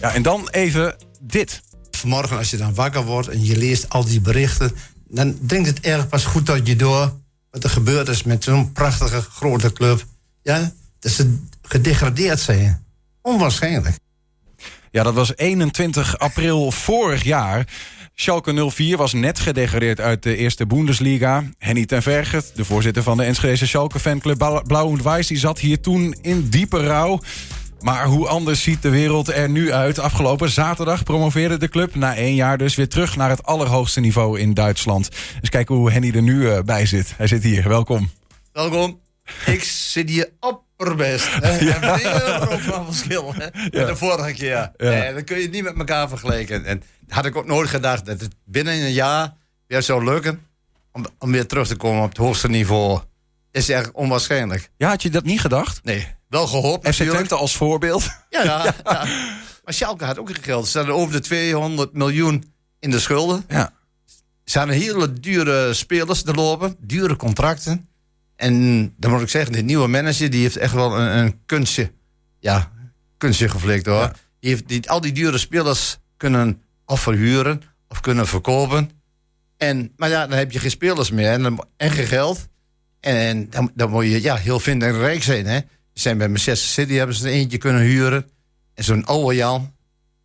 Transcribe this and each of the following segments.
Ja, en dan even dit. Vanmorgen als je dan wakker wordt en je leest al die berichten... dan denkt het erg pas goed tot je door... wat er gebeurd is met zo'n prachtige grote club. Ja, dat ze gedegradeerd zijn. Onwaarschijnlijk. Ja, dat was 21 april vorig jaar. Schalke 04 was net gedegradeerd uit de eerste Bundesliga. Henny ten Vergert, de voorzitter van de Enschedese Schalke fanclub Blauw en die zat hier toen in diepe rouw. Maar hoe anders ziet de wereld er nu uit? Afgelopen zaterdag promoveerde de club na één jaar dus weer terug naar het allerhoogste niveau in Duitsland. Dus kijken hoe Henny er nu uh, bij zit. Hij zit hier, welkom. Welkom. Ik zit hier opperbest. Hè? Ja. Van verschil hè? met de vorige keer. Ja. Nee, dan kun je niet met elkaar vergelijken. En had ik ook nooit gedacht dat het binnen een jaar weer zou lukken om, om weer terug te komen op het hoogste niveau. Is echt onwaarschijnlijk. Ja, had je dat niet gedacht? Nee, wel gehoopt. FC Twente als voorbeeld. Ja, ja, ja. maar Schalke had ook geld. Ze staan over de 200 miljoen in de schulden. Ja. Er zijn hele dure spelers te lopen, dure contracten. En dan moet ik zeggen, die nieuwe manager die heeft echt wel een, een kunstje, ja, kunstje geflikt hoor. Die heeft die, al die dure spelers kunnen of verhuren of kunnen verkopen. En, maar ja, dan heb je geen spelers meer en, en geen geld. En dan, dan moet je ja, heel vindingrijk zijn. Hè? Zijn bij Manchester City hebben ze er eentje kunnen huren. En zo'n oude Jan.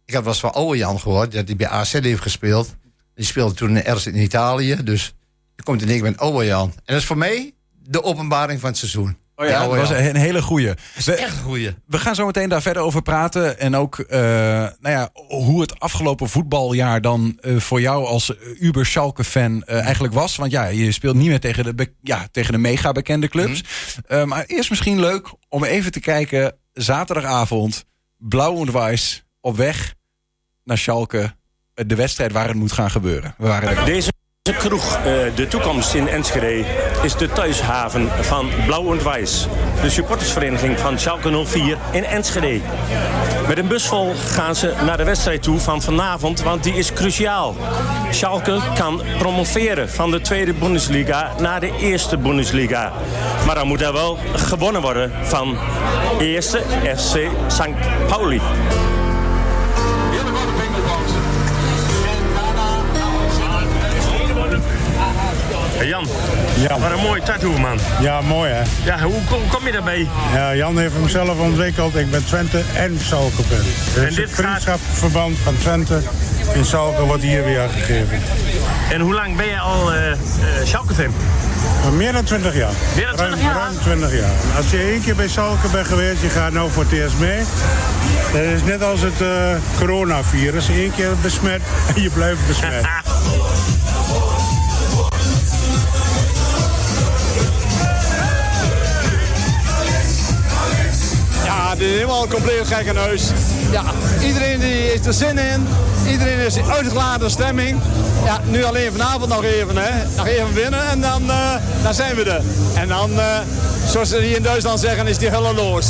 Ik heb wel eens van oude Jan gehoord, dat hij bij AZ heeft gespeeld. Die speelde toen ergens in Italië. Dus er komt in één met oude Jan. En dat is voor mij de openbaring van het seizoen. Oh ja, dat was een hele goeie. Echt een goeie. We gaan zo meteen daar verder over praten. En ook uh, nou ja, hoe het afgelopen voetbaljaar dan uh, voor jou als Uber Schalke-fan uh, eigenlijk was. Want ja, je speelt niet meer tegen de, ja, tegen de mega bekende clubs. Mm. maar eerst misschien leuk om even te kijken. Zaterdagavond, Blauw en Weiss op naar Schalke. De wedstrijd waar het moet gaan gebeuren. We waren er. Deze de kroeg De Toekomst in Enschede is de thuishaven van Blauw en Wijs. De supportersvereniging van Schalke 04 in Enschede. Met een bus vol gaan ze naar de wedstrijd toe van vanavond, want die is cruciaal. Schalke kan promoveren van de tweede Bundesliga naar de eerste Bundesliga. Maar dan moet er wel gewonnen worden van eerste FC St. Pauli. Hey Jan, ja. wat een mooie tattoo man. Ja, mooi hè. Ja, hoe kom, kom je daarbij? Ja, Jan heeft hem zelf ontwikkeld. Ik ben Twente en fan. Dus en dit het vriendschapsverband van Twente in Schalke wordt hier weer gegeven. En hoe lang ben je al uh, uh? Meer dan 20 jaar. Meer dan 20 jaar? Ruim 20 jaar. Als je één keer bij Schalke bent geweest, je gaat nou voor het eerst mee. Dat is net als het uh, coronavirus. Eén keer besmet en je blijft besmet. helemaal compleet gekke neus. Ja, iedereen die is er zin in. Iedereen is uitgeladen stemming. Ja, nu alleen vanavond nog even, hè. Nog even winnen en dan, uh, dan zijn we er. En dan, uh, zoals ze hier in Duitsland zeggen, is die hele los.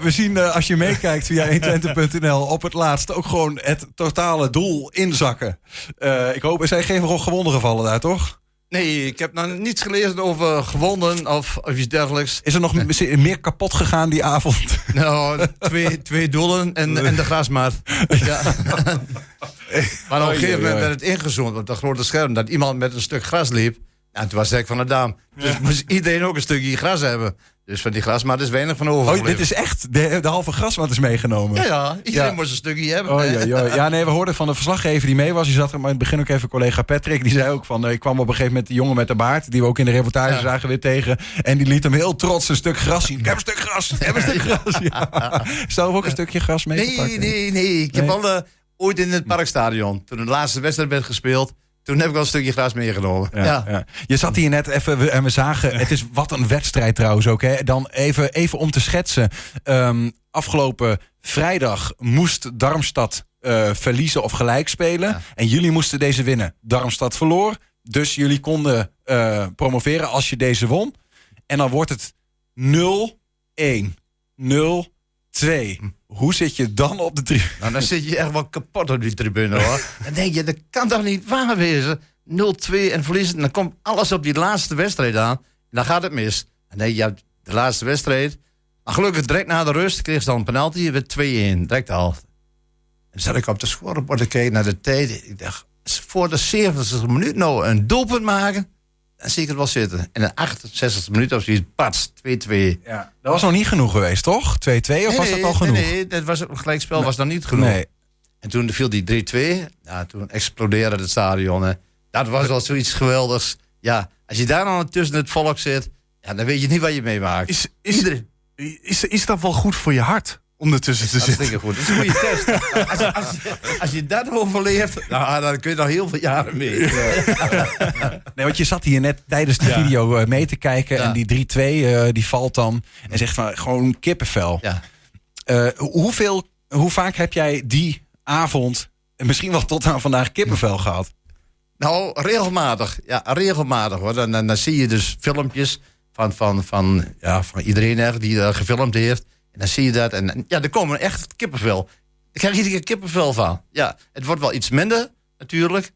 We zien uh, als je meekijkt via 120.nl op het laatst ook gewoon het totale doel inzakken. Uh, ik hoop, er zijn geen gewonden gevallen daar, toch? Nee, ik heb nog niets gelezen over gewonden of, of iets dergelijks. Is er nog nee. meer kapot gegaan die avond? Nou, twee, twee doelen en, en de grasmaat. Ja. maar op een gegeven moment werd het ingezoomd op dat grote scherm... dat iemand met een stuk gras liep. En toen was ik van de dam. Dus moest iedereen ook een stukje gras hebben. Dus van die grasmaat is weinig van over. Oh, dit is echt, de, de halve grasmaat is meegenomen. Ja, ja iedereen moest een stukje hebben. Oh, ja, ja. ja, nee, we hoorden van de verslaggever die mee was. Die zat er maar in het begin ook even collega Patrick. Die zei ook van, uh, ik kwam op een gegeven moment de jongen met de baard. Die we ook in de reportage zagen weer tegen. En die liet hem heel trots een stuk gras zien. Ik heb een stuk gras, ik heb een stuk gras. Ja. Stel ook een stukje gras mee Nee, nee, nee. Ik heb al uh, ooit in het parkstadion, toen de laatste wedstrijd werd gespeeld... Toen heb ik al een stukje gras meegenomen. Ja, ja. Je zat hier net even en we zagen, het is wat een wedstrijd trouwens ook. Hè. Dan even, even om te schetsen. Um, afgelopen vrijdag moest Darmstad uh, verliezen of gelijk spelen. En jullie moesten deze winnen. Darmstad verloor. Dus jullie konden uh, promoveren als je deze won. En dan wordt het 0-1. 0 2. Hoe zit je dan op de tribune? Nou, dan zit je echt wel kapot op die tribune hoor. dan denk je, dat kan toch niet waar wezen? 0-2 en verliezen. Dan komt alles op die laatste wedstrijd aan. En dan gaat het mis. En dan denk je, de laatste wedstrijd. Maar gelukkig direct na de rust kreeg ze dan een penalty. werd 2-1, direct de helft. En zat ik op de scorebord te kijken naar de tijd. Ik dacht, voor de 70ste minuut nou een doelpunt maken dan zie ik het wel zitten. En de 68 minuten of zoiets, pats, 2-2. Ja. Dat was nog niet genoeg geweest, toch? 2-2 of was dat al genoeg? Nee, nee dat was, een gelijkspel was dan niet genoeg. Nee. En toen viel die 3-2. Ja, toen explodeerde het stadion. Hè. Dat was wel zoiets geweldigs. Ja, als je daar dan tussen het volk zit, ja, dan weet je niet wat je meemaakt. Is, is, is, is dat wel goed voor je hart? Ondertussen te zitten. goed. Dat is een goede test. Als, als, als, je dat overleeft, nou, dan kun je nog heel veel jaren mee. nee, want je zat hier net tijdens de video eh, mee te kijken. En die 3-2 uh, eh, die valt dan. En zegt van gewoon kippenvel. Ja. Uh, hoeveel, hoe vaak heb jij die avond, en misschien wel tot aan vandaag, kippenvel gehad? Nou, regelmatig. Ja, regelmatig hoor. Dan, dan, dan zie je dus filmpjes van, van, van, ja, van iedereen die dat gefilmd heeft. En dan zie je dat. En ja, er komen echt kippenvel. Daar krijg iedere kippenvel van. Ja, het wordt wel iets minder, natuurlijk.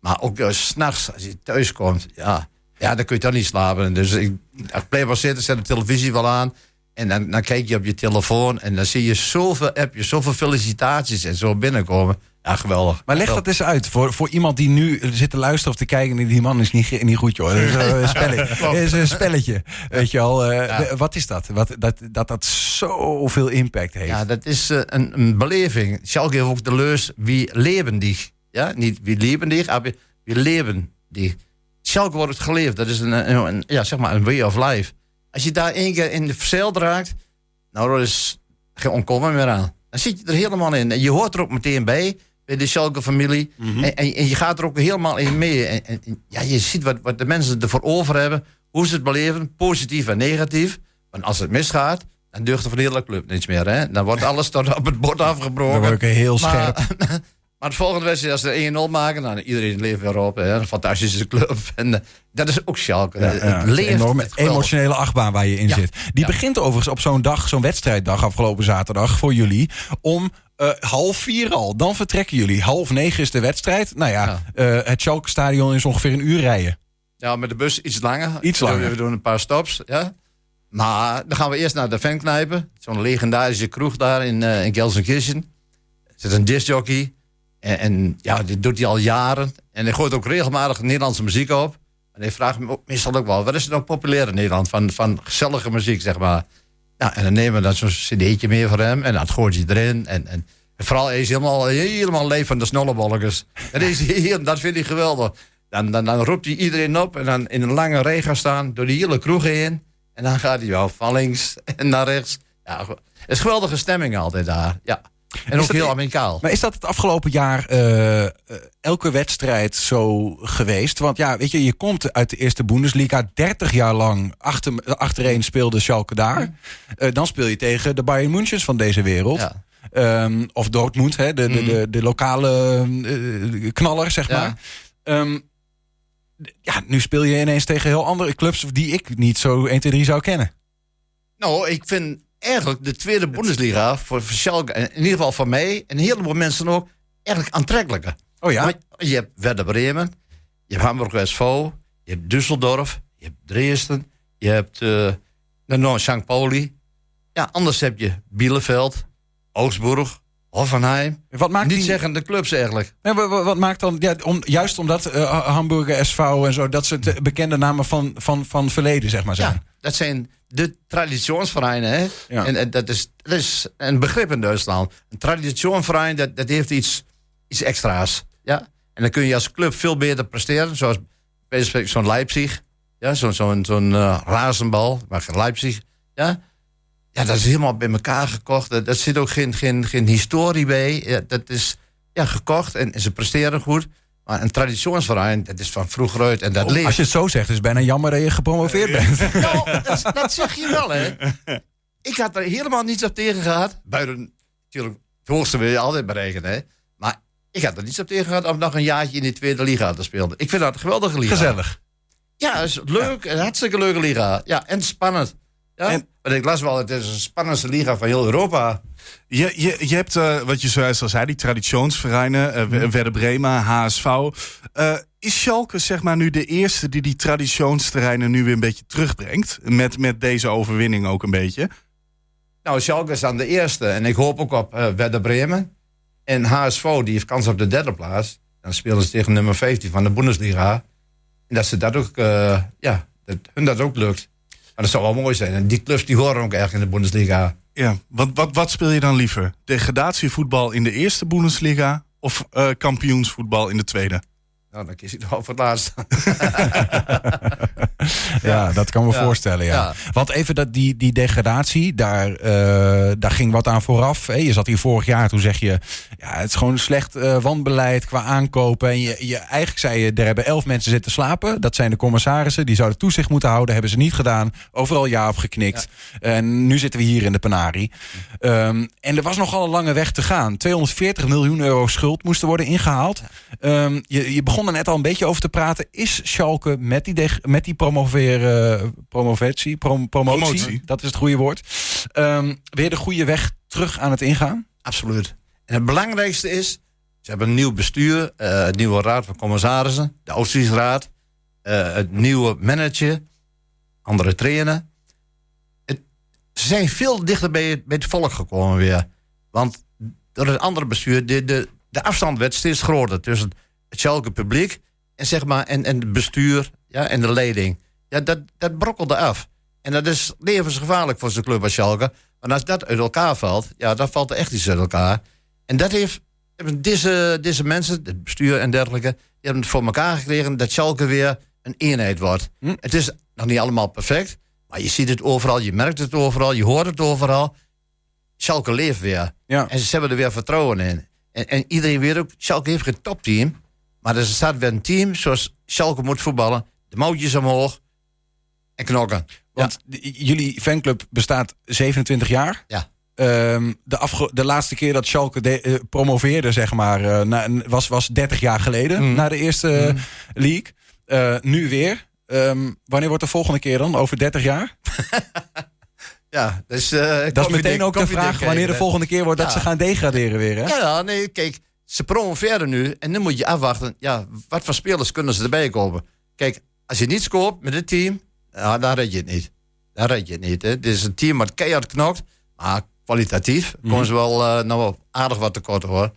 Maar ook uh, s'nachts, als je thuis komt, ja, ja, dan kun je toch niet slapen. Dus ik, ik blijf wel zitten, zet de televisie wel aan. En dan, dan kijk je op je telefoon en dan zie je zoveel appjes, zoveel felicitaties en zo binnenkomen. Ja, geweldig. Maar leg dat eens uit voor, voor iemand die nu zit te luisteren of te kijken. En die man is niet, niet goed, joh. Dat is een spelletje. is een spelletje weet je al. Uh, Wat is dat? Wat, dat, dat dat zoveel impact heeft. Ja, dat is uh, een, een beleving. Schalke heeft ook de leus wie levendig. Ja, niet wie levendig, maar wie levendig. Schalke wordt geleefd. Dat is een, een, ja, zeg maar een way of life. Als je daar één keer in de verzeild raakt, nou, dat is geen onkomen meer aan. Dan zit je er helemaal in. En je hoort er ook meteen bij bij de Schalke-familie. Mhm. en, en, je gaat er ook helemaal in mee. En, en, ja, je ziet wat, wat de mensen ervoor over hebben. Hoe ze het beleven, positief en negatief. Want als het misgaat, dan deugt er van de hele club niets meer. Hè? Dan wordt alles tot op het bord afgebroken. Dan word ik heel scherp. Maar, het volgende wedstrijd, als ze 1-0 maken, dan iedereen leeft weer op. Hè? Een fantastische club. En uh, dat is ook Schalke. Ja, het leeft. Een enorme emotionele achtbaan waar je in zit. Die begint overigens op zo'n dag, zo'n wedstrijddag afgelopen zaterdag voor jullie. Om uh, half vier al. Dan vertrekken jullie. Half negen is de wedstrijd. Nou ja, ja. Uh, het Schalke stadion is ongeveer een uur rijden. Ja, met de bus iets langer. Iets langer. We doen een paar stops. Ja. Maar dan gaan we eerst naar de fanknijpen. Zo'n legendarische kroeg daar in, uh, in Gelsenkirchen. Er zit een discjockey. En, en, ja, dit doet hij al jaren. En hij gooit ook regelmatig Nederlandse muziek op. En hij vraagt me meestal ook wel... wat is er nou populair in Nederland van, van gezellige muziek, zeg maar... Ja, en dan nemen we dan zo'n cd'tje mee voor hem. En dat gooit hij erin. En, en, vooral is helemaal, helemaal leef van de snollebolletjes. Dat, is, dat vindt hij geweldig. Dan, dan, dan roept hij iedereen op. En dan in een lange rij gaan staan. Door die hele kroeg heen. En dan gaat hij wel van links en naar rechts. Ja, het is geweldige stemming altijd daar. Ja. En ook heel amicaal. Maar is dat het afgelopen jaar uh, elke wedstrijd zo geweest? Want ja, weet je, je komt uit de eerste Bundesliga. 30 jaar lang achter, achtereen speelde Schalke daar. Uh, dan speel je tegen de Bayern Münchens van deze wereld. Ja. Um, of Dortmund, hè, de, de, de, mm. de lokale uh, knaller, zeg ja. maar. Um, ja, nu speel je ineens tegen heel andere clubs die ik niet zo 1, 2, 3 zou kennen. Nou, ik vind eigenlijk de tweede Bundesliga voor, voor Schalke, in ieder geval voor mij en een heleboel mensen ook, eigenlijk aantrekkelijker. Oh ja? Want je hebt Werder Bremen, je hebt Hamburg SV, je hebt Düsseldorf, je hebt Dresden, je hebt uh, nou, St. Pauli. Ja, anders heb je Bielefeld, Augsburg, Hoffenheim. Wat maakt Niet die... zeggen de clubs eigenlijk. Wat, maakt dan, ja, om, juist omdat eh, Hamburger SV en zo, dat ze de bekende namen van, van, van verleden, zeg maar, zijn. Ja, dat zijn de traditionsvereinen. Hè? Ja. En, en dat, is, dat is een begrip in Duitsland. Een traditionsverein, dat, dat heeft iets, iets extra's. Ja? En dan kun je als club veel beter presteren. Zoals bij wijze van spreken zo'n Leipzig. Ja? Zo'n zo'n zo'n eh, razenbal. Maar geen Leipzig. Ja? ja, dat is helemaal bij elkaar gekocht. Er zit ook geen, geen, geen historie bij. Ja, dat is ja, gekocht en, en ze presteren goed. Maar een traditionsverein, dat is van vroeger uit. En dat Oh, leeft. als je het zo zegt, is het bijna jammer dat je gepromoveerd bent. Nou, dat, dat zeg je wel, hè. Ik had er helemaal niets op tegen gehad. Buiten, natuurlijk, het hoogste wil je altijd bereiken, hè. Maar ik had er niets op tegen gehad om nog een jaartje in die tweede liga te spelen. Ik vind dat een geweldige liga. Gezellig. Ja, het is leuk. Een hartstikke leuke liga. Ja, en spannend. Ja? En- Want ik las wel, het is een spannendste liga van heel Europa. Je, je, je hebt, eh, wat je zojuist al zei, die traditionsvereinen, eh, Werder Bremen, HSV. Eh, is Schalke zeg maar nu de eerste die die traditionsterreinen nu weer een beetje terugbrengt? Met, met deze overwinning ook een beetje. Nou, Schalke is dan de eerste. En ik hoop ook op eh Werder Bremen. En HSV, die heeft kans op de derde plaats. Dan spelen ze tegen nummer 15 van de Bundesliga. En dat ze dat ook, ja, dat hun dat ook lukt. Maar dat zou wel mooi zijn. En die clubs die horen ook echt in de Bundesliga. Ja, wat, wat, wat speel je dan liever? Degradatievoetbal in de eerste Bundesliga of eh, kampioensvoetbal in de tweede? Nou, dan kies ik wel voor het laatste. Ja, dat kan me Ja. voorstellen, ja. Ja. Want even dat, die, die degradatie, daar, eh, daar ging wat aan vooraf. Hè? Je zat hier vorig jaar, toen zeg je... Ja, het is gewoon slecht eh wanbeleid qua aankopen. En je, je, eigenlijk zei je, er hebben elf mensen zitten slapen. Dat zijn de commissarissen, die zouden toezicht moeten houden. Hebben ze niet gedaan. Overal ja op geknikt. En nu zitten we hier in de Panari. Ehm, en er was nogal een lange weg te gaan. 240 miljoen euro schuld moesten worden ingehaald. Ehm, je, je begon er net al een beetje over te praten. Is Schalke met die, met die promoveren, promovetie, prom- promotie, Promotie. dat is het goede woord, ehm, weer de goede weg terug aan het ingaan? Absoluut. En het belangrijkste is, ze hebben een nieuw bestuur, eh, een nieuwe raad van commissarissen, de Oostfriesraad, eh het nieuwe manager, andere trainer. Het, ze zijn veel dichter bij het, bij het volk gekomen weer. Want door het andere bestuur, de, de, de afstand werd steeds groter tussen het Schalke publiek en, zeg maar, en, en het bestuur ja, en de leiding. Ja, dat, dat brokkelde af. En dat is levensgevaarlijk voor zo'n club als Schalke. Want als dat uit elkaar valt, ja, dan valt er echt iets uit elkaar. En dat heeft hebben deze, deze mensen, het bestuur en dergelijke, die hebben het voor elkaar gekregen dat Schalke weer een eenheid wordt. Hm. Het is nog niet allemaal perfect, maar je ziet het overal, je merkt het overal, je hoort het overal. Schalke leeft weer. Ja. En ze hebben er weer vertrouwen in. En, en iedereen weet ook, Schalke heeft geen topteam. Maar er staat weer een team zoals Schalke moet voetballen. De mouwtjes omhoog en knokken. Want jullie fanclub bestaat 27 jaar. Ja. Ehm, de, de laatste keer dat Schalke de, eh, promoveerde, zeg maar, eh, na- was, was 30 jaar geleden Mm. naar de eerste eh, league. Eh, nu weer. Ehm, wanneer wordt de volgende keer dan? Over 30 jaar? Ja, dus, Dat is meteen ook de vraag wanneer de volgende keer wordt dat ze gaan degraderen weer. Hè? Ja, nee, kijk, ze promoveren nu en dan moet je afwachten. Ja, wat voor spelers kunnen ze erbij kopen? Kijk, als je niets koopt met dit team, ja, dan red je het niet. Dan red je het niet. Hè. Het is een team wat keihard knokt, maar kwalitatief komen ze wel eh, nou wel aardig wat tekort hoor.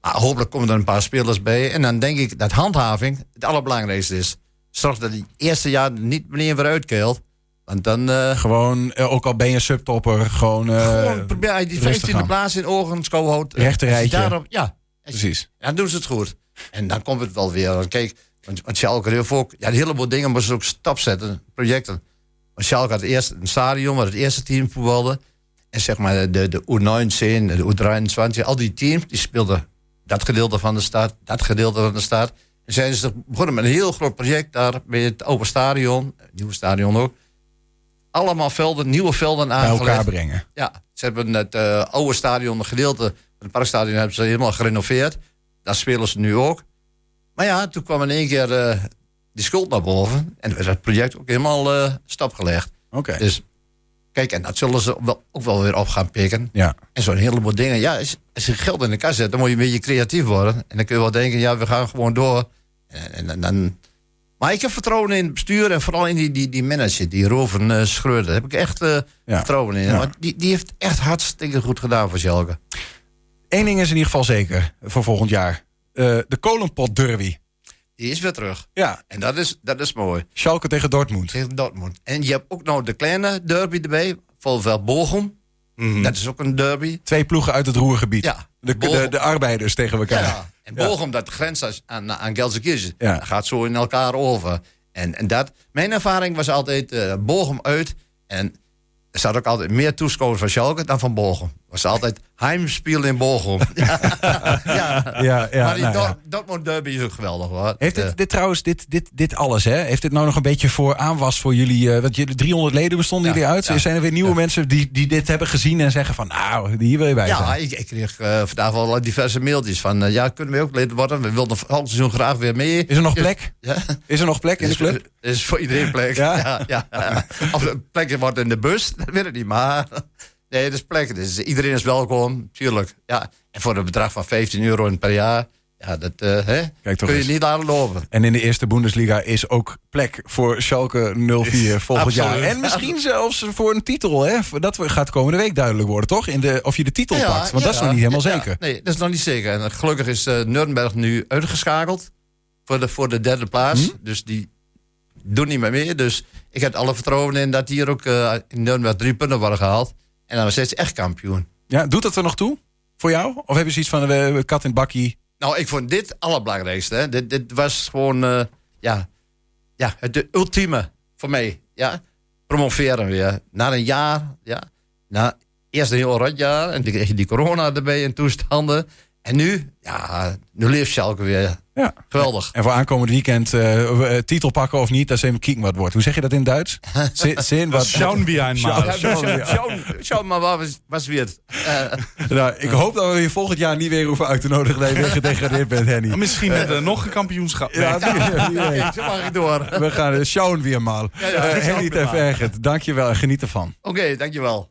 Maar hopelijk komen er een paar spelers bij. En dan denk ik dat handhaving het allerbelangrijkste is. Zorg dat het eerste jaar niet meneer weer uitkeelt. Want dan... eh, Gewoon, eh, ook al ben je subtopper, gewoon... gewoon probeer je die rustig 15e aan. plaats in ogen houdt. Rechte Als je rijtje. Daarop, ja, Precies. ja, dan doen ze het goed. En dan komt het wel weer. Want Kijk, want, want Schalke heeft ook... Ja, een heleboel dingen moesten ze ook stap zetten. Projecten. Want Schalke had eerst een stadion waar het eerste team voetbalde. En zeg maar de, de U19, de U23, al die teams... die speelden dat gedeelte van de stad, dat gedeelte van de stad. En zijn ze begonnen met een heel groot project daar... bij het open stadion, het nieuwe stadion ook. Allemaal velden, nieuwe velden Bij aangelegd. elkaar brengen. Ja, ze hebben het eh, oude stadion, een gedeelte van het parkstadion, hebben ze helemaal gerenoveerd. Daar spelen ze nu ook. Maar ja, toen kwam in één keer eh, die schuld naar boven. En werd het project ook helemaal eh stapgelegd. Oké. Dus Kijk, en dat zullen ze wel, ook wel weer op gaan pikken. Ja. En zo'n heleboel dingen. Ja, als, als je geld in de kas zet, dan moet je een beetje creatief worden. En dan kun je wel denken, ja, we gaan gewoon door. En, en, en dan... Maar ik heb vertrouwen in het bestuur en vooral in die, die, die manager, die Roven uh, Schreuder. Daar heb ik echt uh, Ja. vertrouwen in. Ja. Want die, die heeft echt hartstikke goed gedaan voor Schalke. Eén ding is in ieder geval zeker voor volgend jaar. Eh, de Kolenpot Derby. Die is weer terug. Ja, En dat is, dat is mooi. Schalke tegen Dortmund. Tegen Dortmund. En je hebt ook nog de kleine derby erbij. Volvel Bochum. Mhm. Dat is ook een derby. Twee ploegen uit het Roergebied. Ja. De, de, arbeiders tegen elkaar. Ja. En Ja. Bochum, dat grenst aan, aan Gelsenkirchen. Ja. Dat gaat zo in elkaar over. En, en dat, mijn ervaring was altijd Bochum uit. En er zat ook altijd meer toeschouwers van Schalke dan van Bochum. Was altijd heimspeel in Bochum. ja, ja. Ja, ja, maar die nou ja. Dort- Dortmund derby is ook geweldig hoor. Heeft Eh, dit, dit trouwens, dit, dit, dit alles, hè? Heeft dit nou nog een beetje voor aanwas voor jullie? eh want jullie 300 leden bestonden Ja, jullie uit. ja. Zijn er weer nieuwe mensen die, die dit hebben gezien en zeggen van, nou, hier wil je bij Ja, zijn? ik, ik kreeg eh, vandaag wel diverse mailtjes van... ja, kunnen we ook lid worden? We wilden volgend seizoen graag weer mee. Is er nog plek? Ja, Is er nog plek in de club? is voor iedereen plek. Ja? Ja? Ja, ja. Of er plek wordt in de bus, dat weet ik niet. Maar nee, er is plek. Dus iedereen is welkom, tuurlijk. Ja. En voor een bedrag van 15 euro per jaar... Ja, dat eh, hè, Kijk kun je eens. niet laten lopen. En in de eerste Bundesliga is ook plek voor Schalke 04 volgend jaar. En misschien zelfs voor een titel. Hè? Dat gaat komende week duidelijk worden, toch? In de, of je de titel pakt. Want dat is nog niet helemaal ja, zeker. Nee, dat is nog niet zeker. En gelukkig is eh Nuremberg nu uitgeschakeld voor de, voor de derde plaats. Hm? Dus die doen niet meer mee. Dus ik heb alle vertrouwen in dat hier ook eh, in Nuremberg drie punten worden gehaald. En dan is steeds echt kampioen. Ja, doet dat er nog toe? Voor jou? Of heb je zoiets van eh, kat in bakkie? Nou, ik vond dit het allerbelangrijkste. Hè. Dit, dit was gewoon eh, ja, ja, het de ultieme voor mij. Ja. Promoveren weer. Na een jaar. Ja. Na eerst een heel rot jaar. En toen kreeg je die corona erbij in toestanden. En nu, ja, nu leeft Schalke weer. Ja. Geweldig. En voor aankomend weekend eh, eh, titel pakken of niet, dat is even kieken wat wordt. Hoe zeg je dat in Duits? Zin, wat. Schauen wir einmal. Ja, schau, schau, schau maar wat was, weer. Eh, Nou, ik hoop dat we je volgend jaar niet weer hoeven uit te nodigen dat je weer gedegradeerd bent, Henny. Misschien met eh, nog een kampioenschap. Ja, zo mag ik door. Oké, We gaan uh, schauen weer mal. ja, schauen Henny wir. Vergert, dankjewel en geniet ervan. dankjewel.